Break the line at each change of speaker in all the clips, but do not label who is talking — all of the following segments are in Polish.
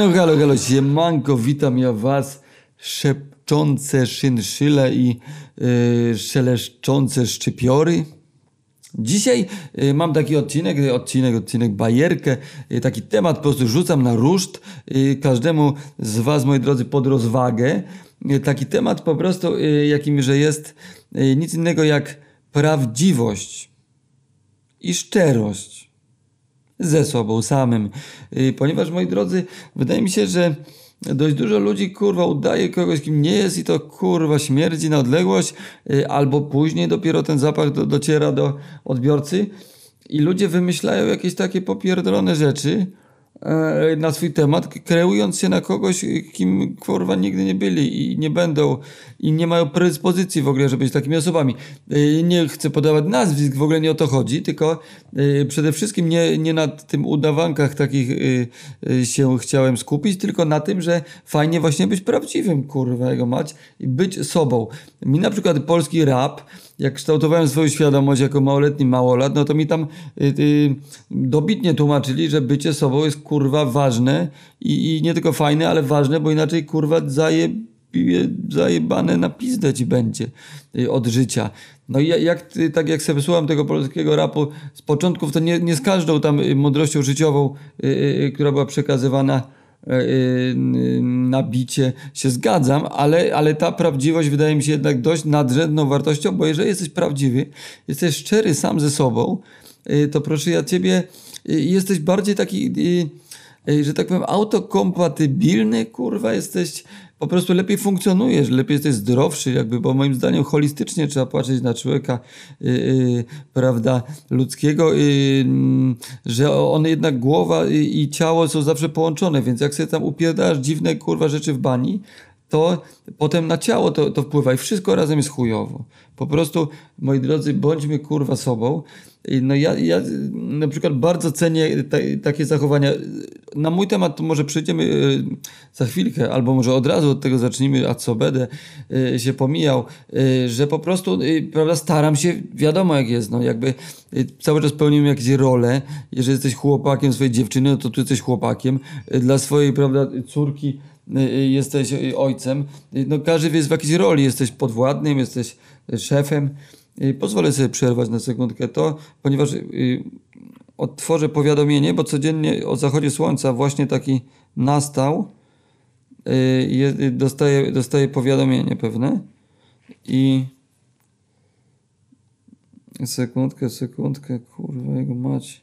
No halo, halo, siemanko, witam ja was, szepczące szynszyle i yy, szeleszczące szczypiory. Dzisiaj y, mam taki odcinek, odcinek, odcinek, bajerkę, y, taki temat po prostu rzucam na ruszt y, każdemu z was, moi drodzy, pod rozwagę. Taki temat po prostu, jakim, że jest nic innego jak prawdziwość i szczerość ze sobą samym. Ponieważ, moi drodzy, wydaje mi się, że dość dużo ludzi, kurwa, udaje kogoś, kim nie jest i to, kurwa, śmierdzi na odległość, y, albo później dopiero ten zapach do, dociera do odbiorcy i ludzie wymyślają jakieś takie popierdolone rzeczy na swój temat, kreując się na kogoś, kim, kurwa, nigdy nie byli i nie będą i nie mają predyspozycji w ogóle, żeby być takimi osobami. Y, Nie chcę podawać nazwisk, w ogóle nie o to chodzi, tylko y, przede wszystkim nie, nie na tym udawankach takich się chciałem skupić, tylko na tym, że fajnie właśnie być prawdziwym, kurwa, jego mać i być sobą. Mi na przykład polski rap, jak kształtowałem swoją świadomość jako małoletni małolat, no to mi tam y, y, dobitnie tłumaczyli, że bycie sobą jest kurwa ważne i, i nie tylko fajne, ale ważne, bo inaczej kurwa zaje, zajebane na pizdę ci będzie y, od życia. No i ja- jak, tak jak sobie słucham tego polskiego rapu z początków, to nie, nie z każdą tam y, mądrością życiową, y, y, która była przekazywana y, y, na bicie się zgadzam, ale, ale ta prawdziwość wydaje mi się jednak dość nadrzędną wartością, bo jeżeli jesteś prawdziwy, jesteś szczery sam ze sobą, y, to proszę ja ciebie, y, jesteś bardziej taki, że tak powiem, autokompatybilny, kurwa, jesteś, po prostu lepiej funkcjonujesz, lepiej jesteś zdrowszy, jakby, bo moim zdaniem holistycznie trzeba patrzeć na człowieka, y, y, prawda, ludzkiego, y, mm, że on jednak głowa i, i ciało są zawsze połączone, więc jak sobie tam upierdasz dziwne, kurwa, rzeczy w bani, to potem na ciało to, to wpływa i wszystko razem jest chujowo. Po prostu, moi drodzy, bądźmy kurwa sobą. No ja, ja na przykład bardzo cenię ta, takie zachowania. Na mój temat to może przejdziemy y, za chwilkę, albo może od razu od tego zacznijmy, a co będę y, się pomijał, y, że po prostu, prawda, staram się, wiadomo jak jest, no jakby cały czas pełnimy jakieś role. Jeżeli jesteś chłopakiem swojej dziewczyny, no to tu jesteś chłopakiem. Dla swojej, prawda, córki jesteś y, ojcem. Y, No każdy jest w jakiejś roli, jesteś podwładnym, jesteś y, szefem. Y, Pozwolę sobie przerwać na sekundkę to, ponieważ y, odtworzę powiadomienie, bo codziennie o zachodzie słońca właśnie taki nastał. Y, y, Dostaję, dostaję powiadomienie pewne i sekundkę, sekundkę, kurwa jego mać.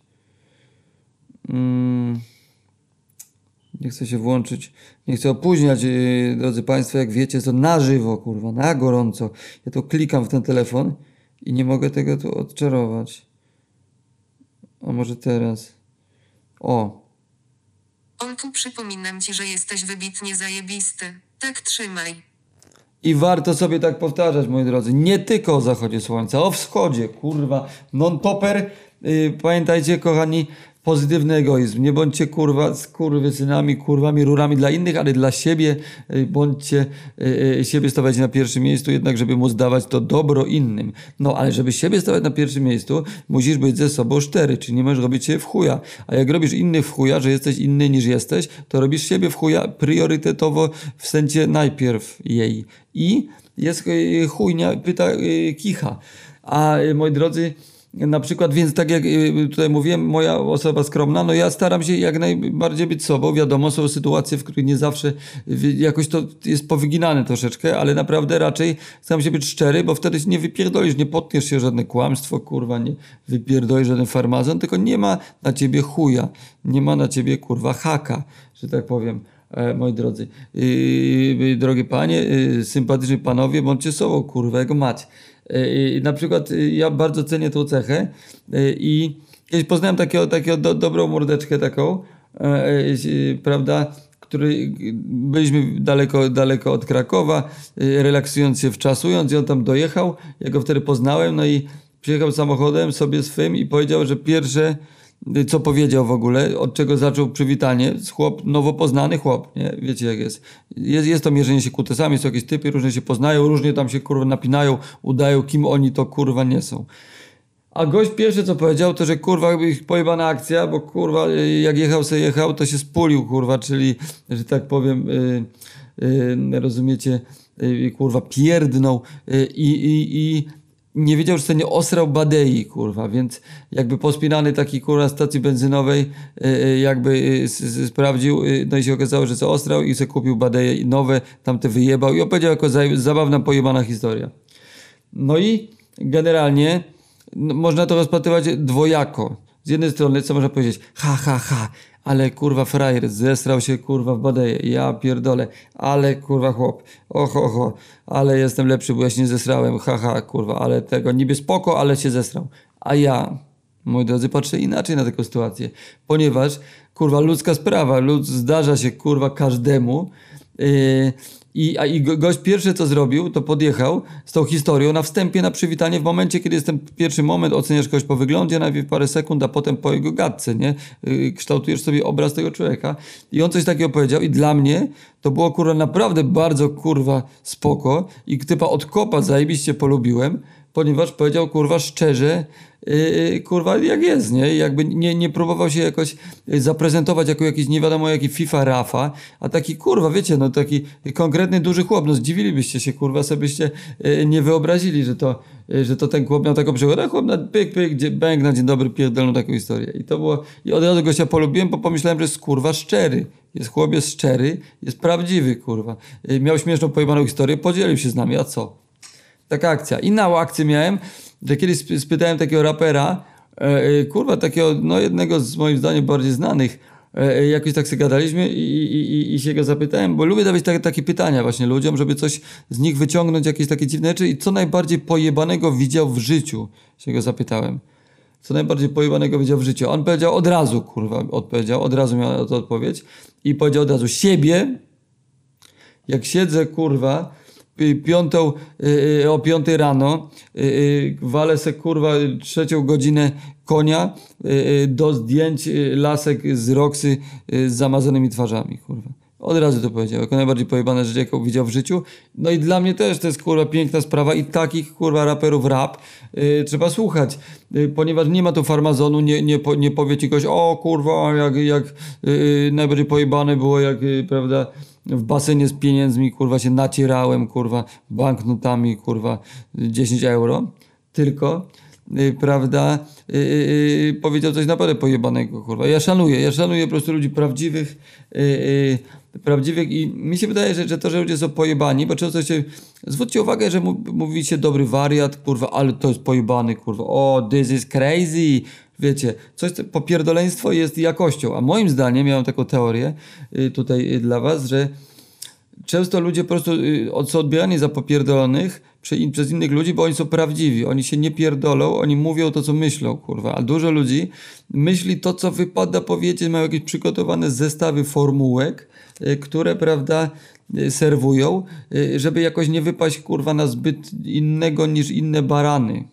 Mm. Nie chcę się włączyć, nie chcę opóźniać, yy, drodzy Państwo, jak wiecie, to na żywo, kurwa, na gorąco. Ja to klikam w ten telefon i nie mogę tego tu odczarować. A może teraz? O,
Olku, przypominam ci, że jesteś wybitnie zajebisty. Tak trzymaj.
I warto sobie tak powtarzać, moi drodzy. Nie tylko o zachodzie słońca, o wschodzie, kurwa. Non-topper. Yy, pamiętajcie, kochani, pozytywny egoizm. Nie bądźcie, kurwa, skurwysynami, kurwami, rurami dla innych, ale dla siebie. Yy, bądźcie, yy, siebie stawiać na pierwszym miejscu, jednak żeby móc dawać to dobro innym. No, ale żeby siebie stawiać na pierwszym miejscu, musisz być ze sobą szczery, czyli nie możesz robić się w chuja. A jak robisz innych w chuja, że jesteś inny niż jesteś, to robisz siebie w chuja priorytetowo w sensie najpierw jej. I jest y, chujnia, pyta y, kicha. A y, moi drodzy, na przykład, więc tak jak y, tutaj mówiłem, moja osoba skromna, no ja staram się jak najbardziej być sobą. Wiadomo, są sytuacje, w których nie zawsze y, jakoś to jest powyginane troszeczkę, ale naprawdę raczej staram się być szczery, bo wtedy nie wypierdolisz, nie potniesz się żadne kłamstwo, kurwa, nie wypierdolisz żaden farmazon, tylko nie ma na ciebie chuja, nie ma na ciebie, kurwa, haka, że tak powiem. E, moi drodzy, yy, drogie panie, yy, sympatyczni panowie, bądźcie sobą, kurwa, jego mać. Yy, na przykład yy, ja bardzo cenię tą cechę yy, i kiedyś poznałem takiego, takiego do, dobrą mordeczkę taką, yy, yy, prawda, który byliśmy daleko, daleko od Krakowa, relaksując się, wczasując i on tam dojechał, ja go wtedy poznałem, no i przyjechał samochodem sobie swym i powiedział, że pierwsze co powiedział w ogóle, od czego zaczął przywitanie. Chłop, nowo poznany chłop, nie? Wiecie jak jest. jest. Jest to mierzenie się kutesami, są jakieś typy, różnie się poznają, różnie tam się kurwa napinają, udają, kim oni to kurwa nie są. A gość pierwszy co powiedział, to że kurwa ich pojebana akcja, bo kurwa jak jechał sobie jechał, to się spulił kurwa, czyli, że tak powiem, y, y, rozumiecie, y, kurwa pierdnął y, i, i nie wiedział, że sobie nie osrał badei, kurwa, więc jakby pospinany taki kurwa stacji benzynowej y, y, jakby s- sprawdził, no i się okazało, że co osrał i sobie kupił badeje nowe, tamte wyjebał i opowiedział jako za, zabawna, pojebana historia. No i generalnie no, można to rozpatrywać dwojako. Z jednej strony, co można powiedzieć, ha, ha, ha, ale kurwa frajer, zesrał się kurwa w badeje, ja pierdolę, ale kurwa chłop, oho, oho, ale jestem lepszy, bo ja się nie zesrałem, ha, ha, kurwa, ale tego, niby spoko, ale się zesrał. A ja, moi drodzy, patrzę inaczej na taką sytuację, ponieważ, kurwa, ludzka sprawa, lud, zdarza się, kurwa, każdemu, Yy, i, a i go- gość pierwsze co zrobił, to podjechał z tą historią na wstępie, na przywitanie, w momencie, kiedy jest ten pierwszy moment, oceniasz kogoś po wyglądzie, najpierw parę sekund, a potem po jego gadce, nie? Yy, kształtujesz sobie obraz tego człowieka. I on coś takiego powiedział i dla mnie to było, kurwa, naprawdę bardzo, kurwa, spoko i typa od kopa zajebiście polubiłem, ponieważ powiedział, kurwa, szczerze, yy, kurwa, jak jest, nie? Jakby nie, nie próbował się jakoś yy, zaprezentować jako jakiś nie wiadomo jaki FIFA Rafa, a taki, kurwa, wiecie, no taki konkretny duży chłop, no zdziwilibyście się, kurwa, sobie byście yy, nie wyobrazili, że to, yy, że to ten chłop miał taką przygodę, a chłop na pyk, pyk, gdzie, bęk na dzień dobry pierdolną taką historię. I to było, i od razu gościa polubiłem, bo pomyślałem, że jest, kurwa, szczery. Jest chłop, jest szczery, jest prawdziwy, kurwa. Yy, miał śmieszną, pojebaną historię, podzielił się z nami, a co? Taka akcja. Inną akcję miałem, że kiedyś sp- spytałem takiego rapera, e, e, kurwa, takiego, no jednego z moim zdaniem bardziej znanych, e, jakoś tak sobie gadaliśmy i, i, i, się go zapytałem, bo lubię dawać takie, takie pytania właśnie ludziom, żeby coś z nich wyciągnąć, jakieś takie dziwne rzeczy i co najbardziej pojebanego widział w życiu, się go zapytałem. Co najbardziej pojebanego widział w życiu. On powiedział od razu, kurwa, odpowiedział, od razu miał na to odpowiedź i powiedział od razu siebie, jak siedzę, kurwa, piątą, y, y, o piątej rano, y, y, walę se, kurwa, trzecią godzinę konia y, y, do zdjęć y, lasek z Roxy y, z zamazanymi twarzami, kurwa. Od razu to powiedział, jako najbardziej pojebane rzecz, jaką widział w życiu. No i dla mnie też to jest, kurwa, piękna sprawa i takich, kurwa, raperów rap y, trzeba słuchać, y, ponieważ nie ma tu farmazonu, nie, nie, po, nie powie ci ktoś, o kurwa, jak, jak y, y, najbardziej pojebane było, jak, y, prawda, w basenie z pieniędzmi, kurwa, się nacierałem, kurwa, banknotami, kurwa, 10 euro, tylko, y, prawda, y, y, y, powiedział coś naprawdę pojebanego, kurwa. Ja szanuję, ja szanuję po prostu ludzi prawdziwych, y, y, prawdziwych i mi się wydaje, że, że to, że ludzie są pojebani, bo często się, zwróćcie uwagę, że mu- mówi się dobry wariat, kurwa, ale to jest pojebany, kurwa, o, this is crazy, Wiecie, coś, co- popierdoleństwo jest jakością, a moim zdaniem, miałem taką teorię y, tutaj y, dla was, że często ludzie po prostu y, są odbierani za popierdolonych przez innych ludzi, bo oni są prawdziwi. Oni się nie pierdolą, oni mówią to, co myślą, kurwa. A dużo ludzi myśli to, co wypada powiedzieć, mają jakieś przygotowane zestawy formułek, które, prawda, serwują, żeby jakoś nie wypaść, kurwa, na zbyt innego niż inne barany.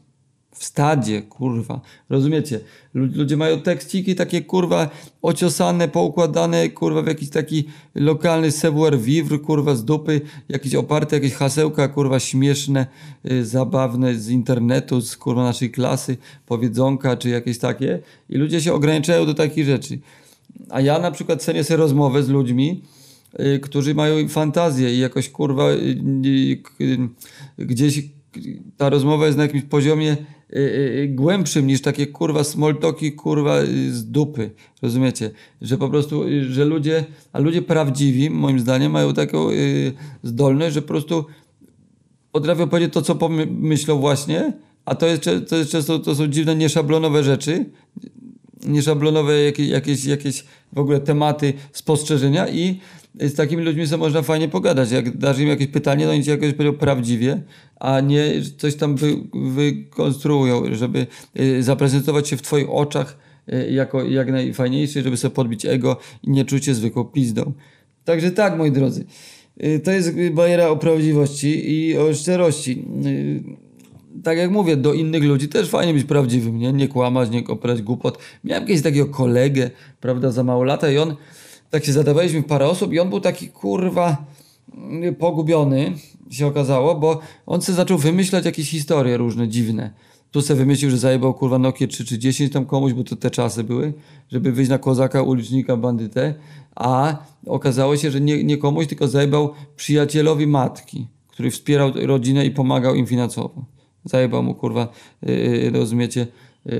W stadzie, kurwa. Rozumiecie? Lu- Ludzie mają tekściki takie, kurwa, ociosane, poukładane, kurwa, w jakiś taki lokalny savoir vivre, kurwa, z dupy, jakieś oparte, jakieś hasełka, kurwa, śmieszne, y, zabawne z internetu, z, kurwa, naszej klasy, powiedzonka, czy jakieś takie. I ludzie się ograniczają do takich rzeczy. A ja na przykład cenię sobie rozmowę z ludźmi, y, którzy mają fantazję i jakoś kurwa y, gdzieś ta rozmowa jest na jakimś poziomie y, y, y, głębszym niż takie kurwa smoltoki kurwa z dupy. Rozumiecie? Że po prostu, że ludzie, a ludzie prawdziwi moim zdaniem mają taką zdolność, że po prostu potrafią powiedzieć to, co pomyślą właśnie, a to jest, to jest często, to są dziwne, nieszablonowe rzeczy, nieszablonowe jakieś, jakieś, jakieś w ogóle tematy, spostrzeżenia i z takimi ludźmi sobie można fajnie pogadać. Jak dasz im jakieś pytanie, to oni ci jakoś powiedział prawdziwie, a nie coś tam wy, wykonstruują, żeby y, zaprezentować się w twoich oczach y, jako jak najfajniejszy, żeby sobie podbić ego i nie czuć się zwykłą pizdą. Także tak, moi drodzy. Y, To jest bariera o prawdziwości i o szczerości. Tak jak mówię, do innych ludzi też fajnie być prawdziwym, nie? Nie kłamać, nie opierać głupot. Miałem kiedyś takiego kolegę, prawda, za mało lata i on, tak się zadawaliśmy parę osób i on był taki, kurwa, pogubiony, się okazało, bo on sobie zaczął wymyślać jakieś historie różne, dziwne. Tu se wymyślił, że zajebał kurwa Nokia 3 czy 10 tam komuś, bo to te czasy były, żeby wyjść na kozaka, ulicznika, bandytę, a okazało się, że nie, nie komuś, tylko zajebał przyjacielowi matki, który wspierał rodzinę i pomagał im finansowo. Zajebał mu kurwa, yy, rozumiecie,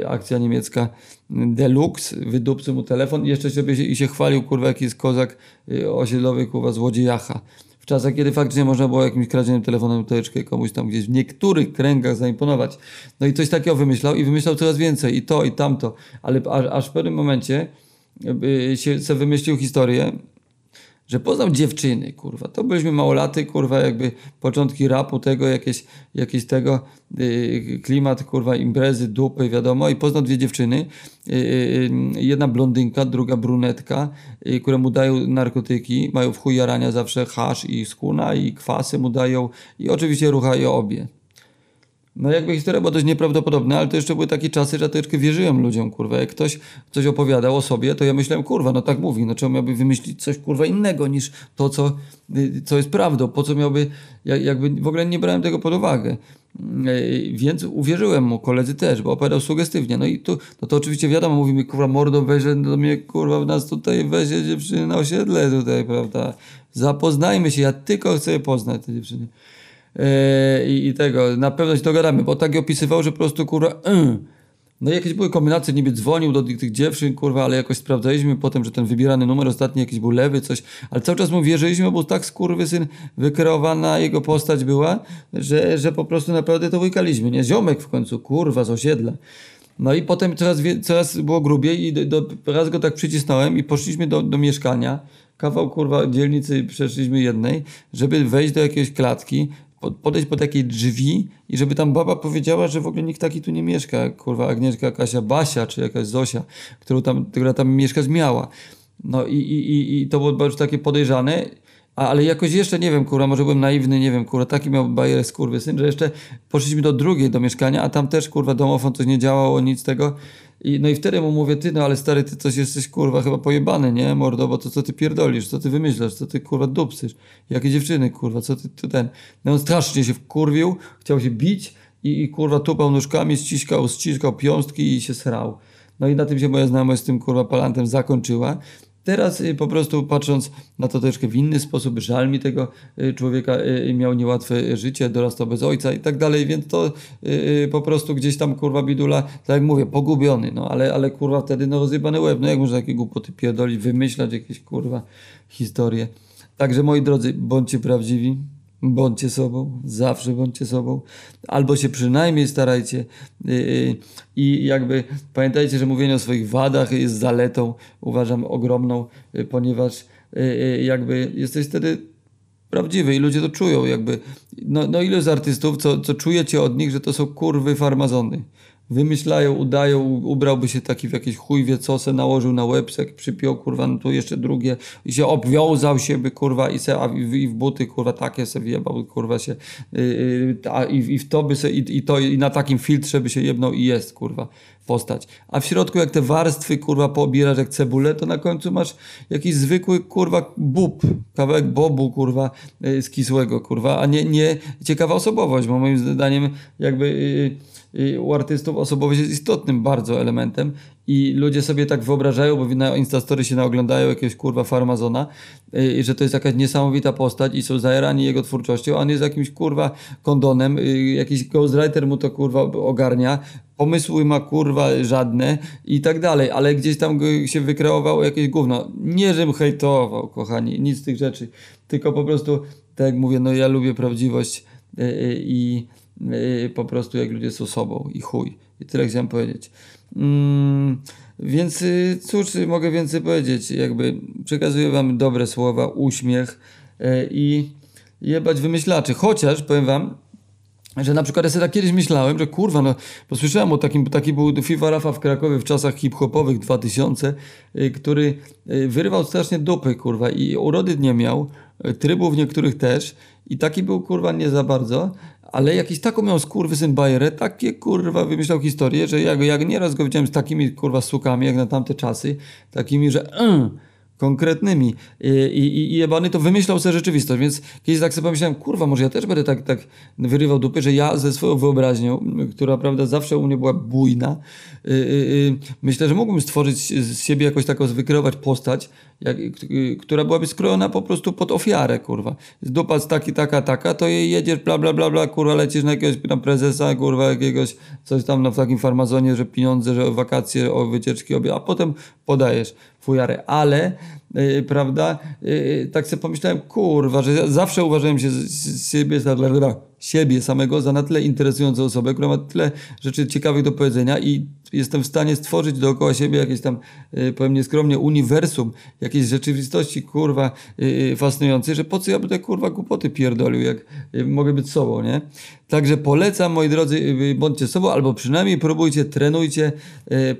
akcja niemiecka Deluxe, wydupcy mu telefon i jeszcze sobie się, i się chwalił kurwa, jaki jest kozak yy, osiedlowy, kurwa, złodziejacha. W czasach, kiedy faktycznie można było jakimś kradzionym telefonem teczkę komuś tam gdzieś w niektórych kręgach zaimponować. No i coś takiego wymyślał i wymyślał coraz więcej i to i tamto, ale aż, aż w pewnym momencie się sobie wymyślił historię, że poznał dziewczyny, kurwa. To byliśmy małolaty, kurwa, jakby początki rapu tego, jakieś, jakieś tego, yy, klimat, kurwa, imprezy, dupy, wiadomo. I poznał dwie dziewczyny, yy, yy, jedna blondynka, druga brunetka, yy, które mu dają narkotyki, mają w chuj jarania zawsze hasz i skuna i kwasy mu dają i oczywiście ruchają obie. No jakby historia była dość nieprawdopodobna, ale to jeszcze były takie czasy, że ja wierzyłem ludziom, kurwa. Jak ktoś coś opowiadał o sobie, to ja myślałem, kurwa, no tak mówi, no czemu miałby wymyślić coś, kurwa, innego niż to, co, co jest prawdą, po co miałby, ja- jakby w ogóle nie brałem tego pod uwagę. Y, Więc uwierzyłem mu, koledzy też, bo opowiadał sugestywnie. No i tu, no to oczywiście wiadomo, mówi mi, kurwa, mordo, weź do mnie, kurwa, w nas tutaj weźcie dziewczyny na osiedle tutaj, prawda. Zapoznajmy się, ja tylko chcę poznać te dziewczyny. Yy, i, i tego, na pewno się dogadamy, bo tak je opisywał, że po prostu kurwa, yy. no i jakieś były kombinacje, niby dzwonił do tych, tych dziewczyn, kurwa, ale jakoś sprawdzaliśmy potem, że ten wybierany numer ostatni jakiś był lewy, coś, ale cały czas mu wierzyliśmy, bo tak skurwysyn wykreowana jego postać była, że, że po prostu naprawdę to łykaliśmy, nie? Ziomek w końcu, kurwa, z osiedla. No i potem coraz, coraz było grubiej i do, do, raz go tak przycisnąłem i poszliśmy do, do mieszkania, kawał kurwa dzielnicy przeszliśmy jednej, żeby wejść do jakiejś klatki, podejść po takiej drzwi i żeby tam baba powiedziała, że w ogóle nikt taki tu nie mieszka, kurwa Agnieszka, Kasia, Basia czy jakaś Zosia, którą tam, która tam mieszkać miała. No i, i, i, to było już takie podejrzane, a, ale jakoś jeszcze, nie wiem, kurwa, może byłem naiwny, nie wiem, kurwa, taki miał bajerę syn, że jeszcze poszliśmy do drugiej, do mieszkania, a tam też, kurwa, domofon coś nie działało, nic tego. I, no i wtedy mu mówię, ty, no ale stary, ty coś jesteś, kurwa, chyba pojebany, nie, mordo, bo to co ty pierdolisz, co ty wymyślasz, co ty, kurwa, dupsysz, jakie dziewczyny, kurwa, co ty, ty ten. No on strasznie się wkurwił, chciał się bić i, i kurwa, tupał nóżkami, ściskał, ściskał piąstki i się srał. No i na tym się moja znajomość z tym, kurwa, palantem zakończyła. Teraz y, po prostu patrząc na to troszkę w inny sposób, żal mi tego y, człowieka, y, miał niełatwe życie, dorastał bez ojca i tak dalej, więc to po prostu gdzieś tam kurwa bidula, tak jak mówię, pogubiony, no ale, ale kurwa wtedy no rozjebany łeb, no jak można takie głupoty pierdolić, wymyślać jakieś kurwa historie. Także moi drodzy, bądźcie prawdziwi, Bądźcie sobą, zawsze bądźcie sobą, albo się przynajmniej starajcie yy, i jakby pamiętajcie, że mówienie o swoich wadach jest zaletą, uważam ogromną, yy, ponieważ jakby jesteś wtedy prawdziwy i ludzie to czują jakby. No, no ile z artystów, co, co czujecie od nich, że to są kurwy farmazony. Wymyślają, udają, ubrałby się taki w jakieś chujwie, co se nałożył na łebsek, przypiął, kurwa, no tu jeszcze drugie. I się obwiązał się, by, kurwa, i, se, a w, i w buty, kurwa, takie se wjebał, kurwa, się, yy, yy, a, i, i w to by se, i, i to, i na takim filtrze by się jebnął i jest, kurwa, postać. A w środku, jak te warstwy, kurwa, poobierasz jak cebulę, to na końcu masz jakiś zwykły, kurwa, bób, kawałek bobu, kurwa, yy, z kisłego, kurwa, a nie, nie ciekawa osobowość, bo moim zdaniem jakby... Yy, u artystów osobowość jest istotnym bardzo elementem i ludzie sobie tak wyobrażają, bo na Instastory się naoglądają jakiegoś kurwa farmazona, y, że to jest jakaś niesamowita postać i są zajarani jego twórczością, a on jest jakimś kurwa kondonem, y, jakiś ghostwriter mu to kurwa ogarnia, pomysły ma kurwa żadne i tak dalej, ale gdzieś tam się wykreowało jakieś gówno. Nie, żebym hejtował, kochani, nic z tych rzeczy, tylko po prostu, tak jak mówię, no ja lubię prawdziwość y, y, i y, po prostu jak ludzie są sobą i chuj. I tyle chciałem powiedzieć. Mm, więc y, cóż mogę więcej powiedzieć? Jakby przekazuję wam dobre słowa, uśmiech i jebać wymyślaczy. Chociaż powiem wam, że na przykład ja sobie tak kiedyś myślałem, że kurwa, no, bo słyszałem o takim, taki był FIFA Rafa w Krakowie w czasach hip-hopowych 2000, y, który y, wyrwał strasznie dupy, kurwa, i urody nie miał, y, trybów niektórych też i taki był, kurwa, nie za bardzo, ale jakiś taką miał skurwysyn bajerę, takie, kurwa, wymyślał historię, że jak, jak nieraz go widziałem z takimi, kurwa, sukami, jak na tamte czasy, takimi, że mm, konkretnymi. I, i, i jebany to wymyślał sobie rzeczywistość, więc kiedyś tak sobie pomyślałem, kurwa, może ja też będę tak, tak wyrywał dupy, że ja ze swoją wyobraźnią, która prawda zawsze u mnie była bujna, y, y, y, myślę, że mógłbym stworzyć z siebie jakoś taką, wykreować postać, jak, która byłaby skrojona po prostu pod ofiarę, kurwa. Dupa z taki, taka, taka, to jej jedziesz, bla, bla, bla, bla, kurwa, lecisz na jakiegoś tam prezesa, kurwa, jakiegoś, coś tam na w takim farmazonie, że pieniądze, że wakacje, o wycieczki, obie, a potem podajesz fujarę, ale yy, prawda, yy, tak sobie pomyślałem, kurwa, że zawsze uważałem się z, z siebie, za, siebie samego za na tyle interesującą osobę, która ma tyle rzeczy ciekawych do powiedzenia i jestem w stanie stworzyć dookoła siebie jakieś tam, yy, powiem nieskromnie, uniwersum, jakiejś rzeczywistości, kurwa, yy, fascynującej, że po co ja będę, kurwa, głupoty pierdolił, jak mogę być sobą, nie? Także polecam, moi drodzy, bądźcie sobą, albo przynajmniej próbujcie, trenujcie,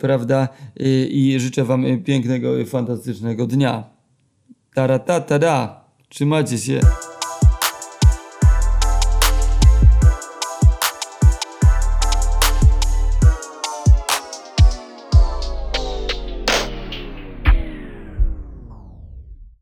prawda, i życzę wam pięknego, fantastycznego dnia. Tara ta, ta. Trzymajcie się.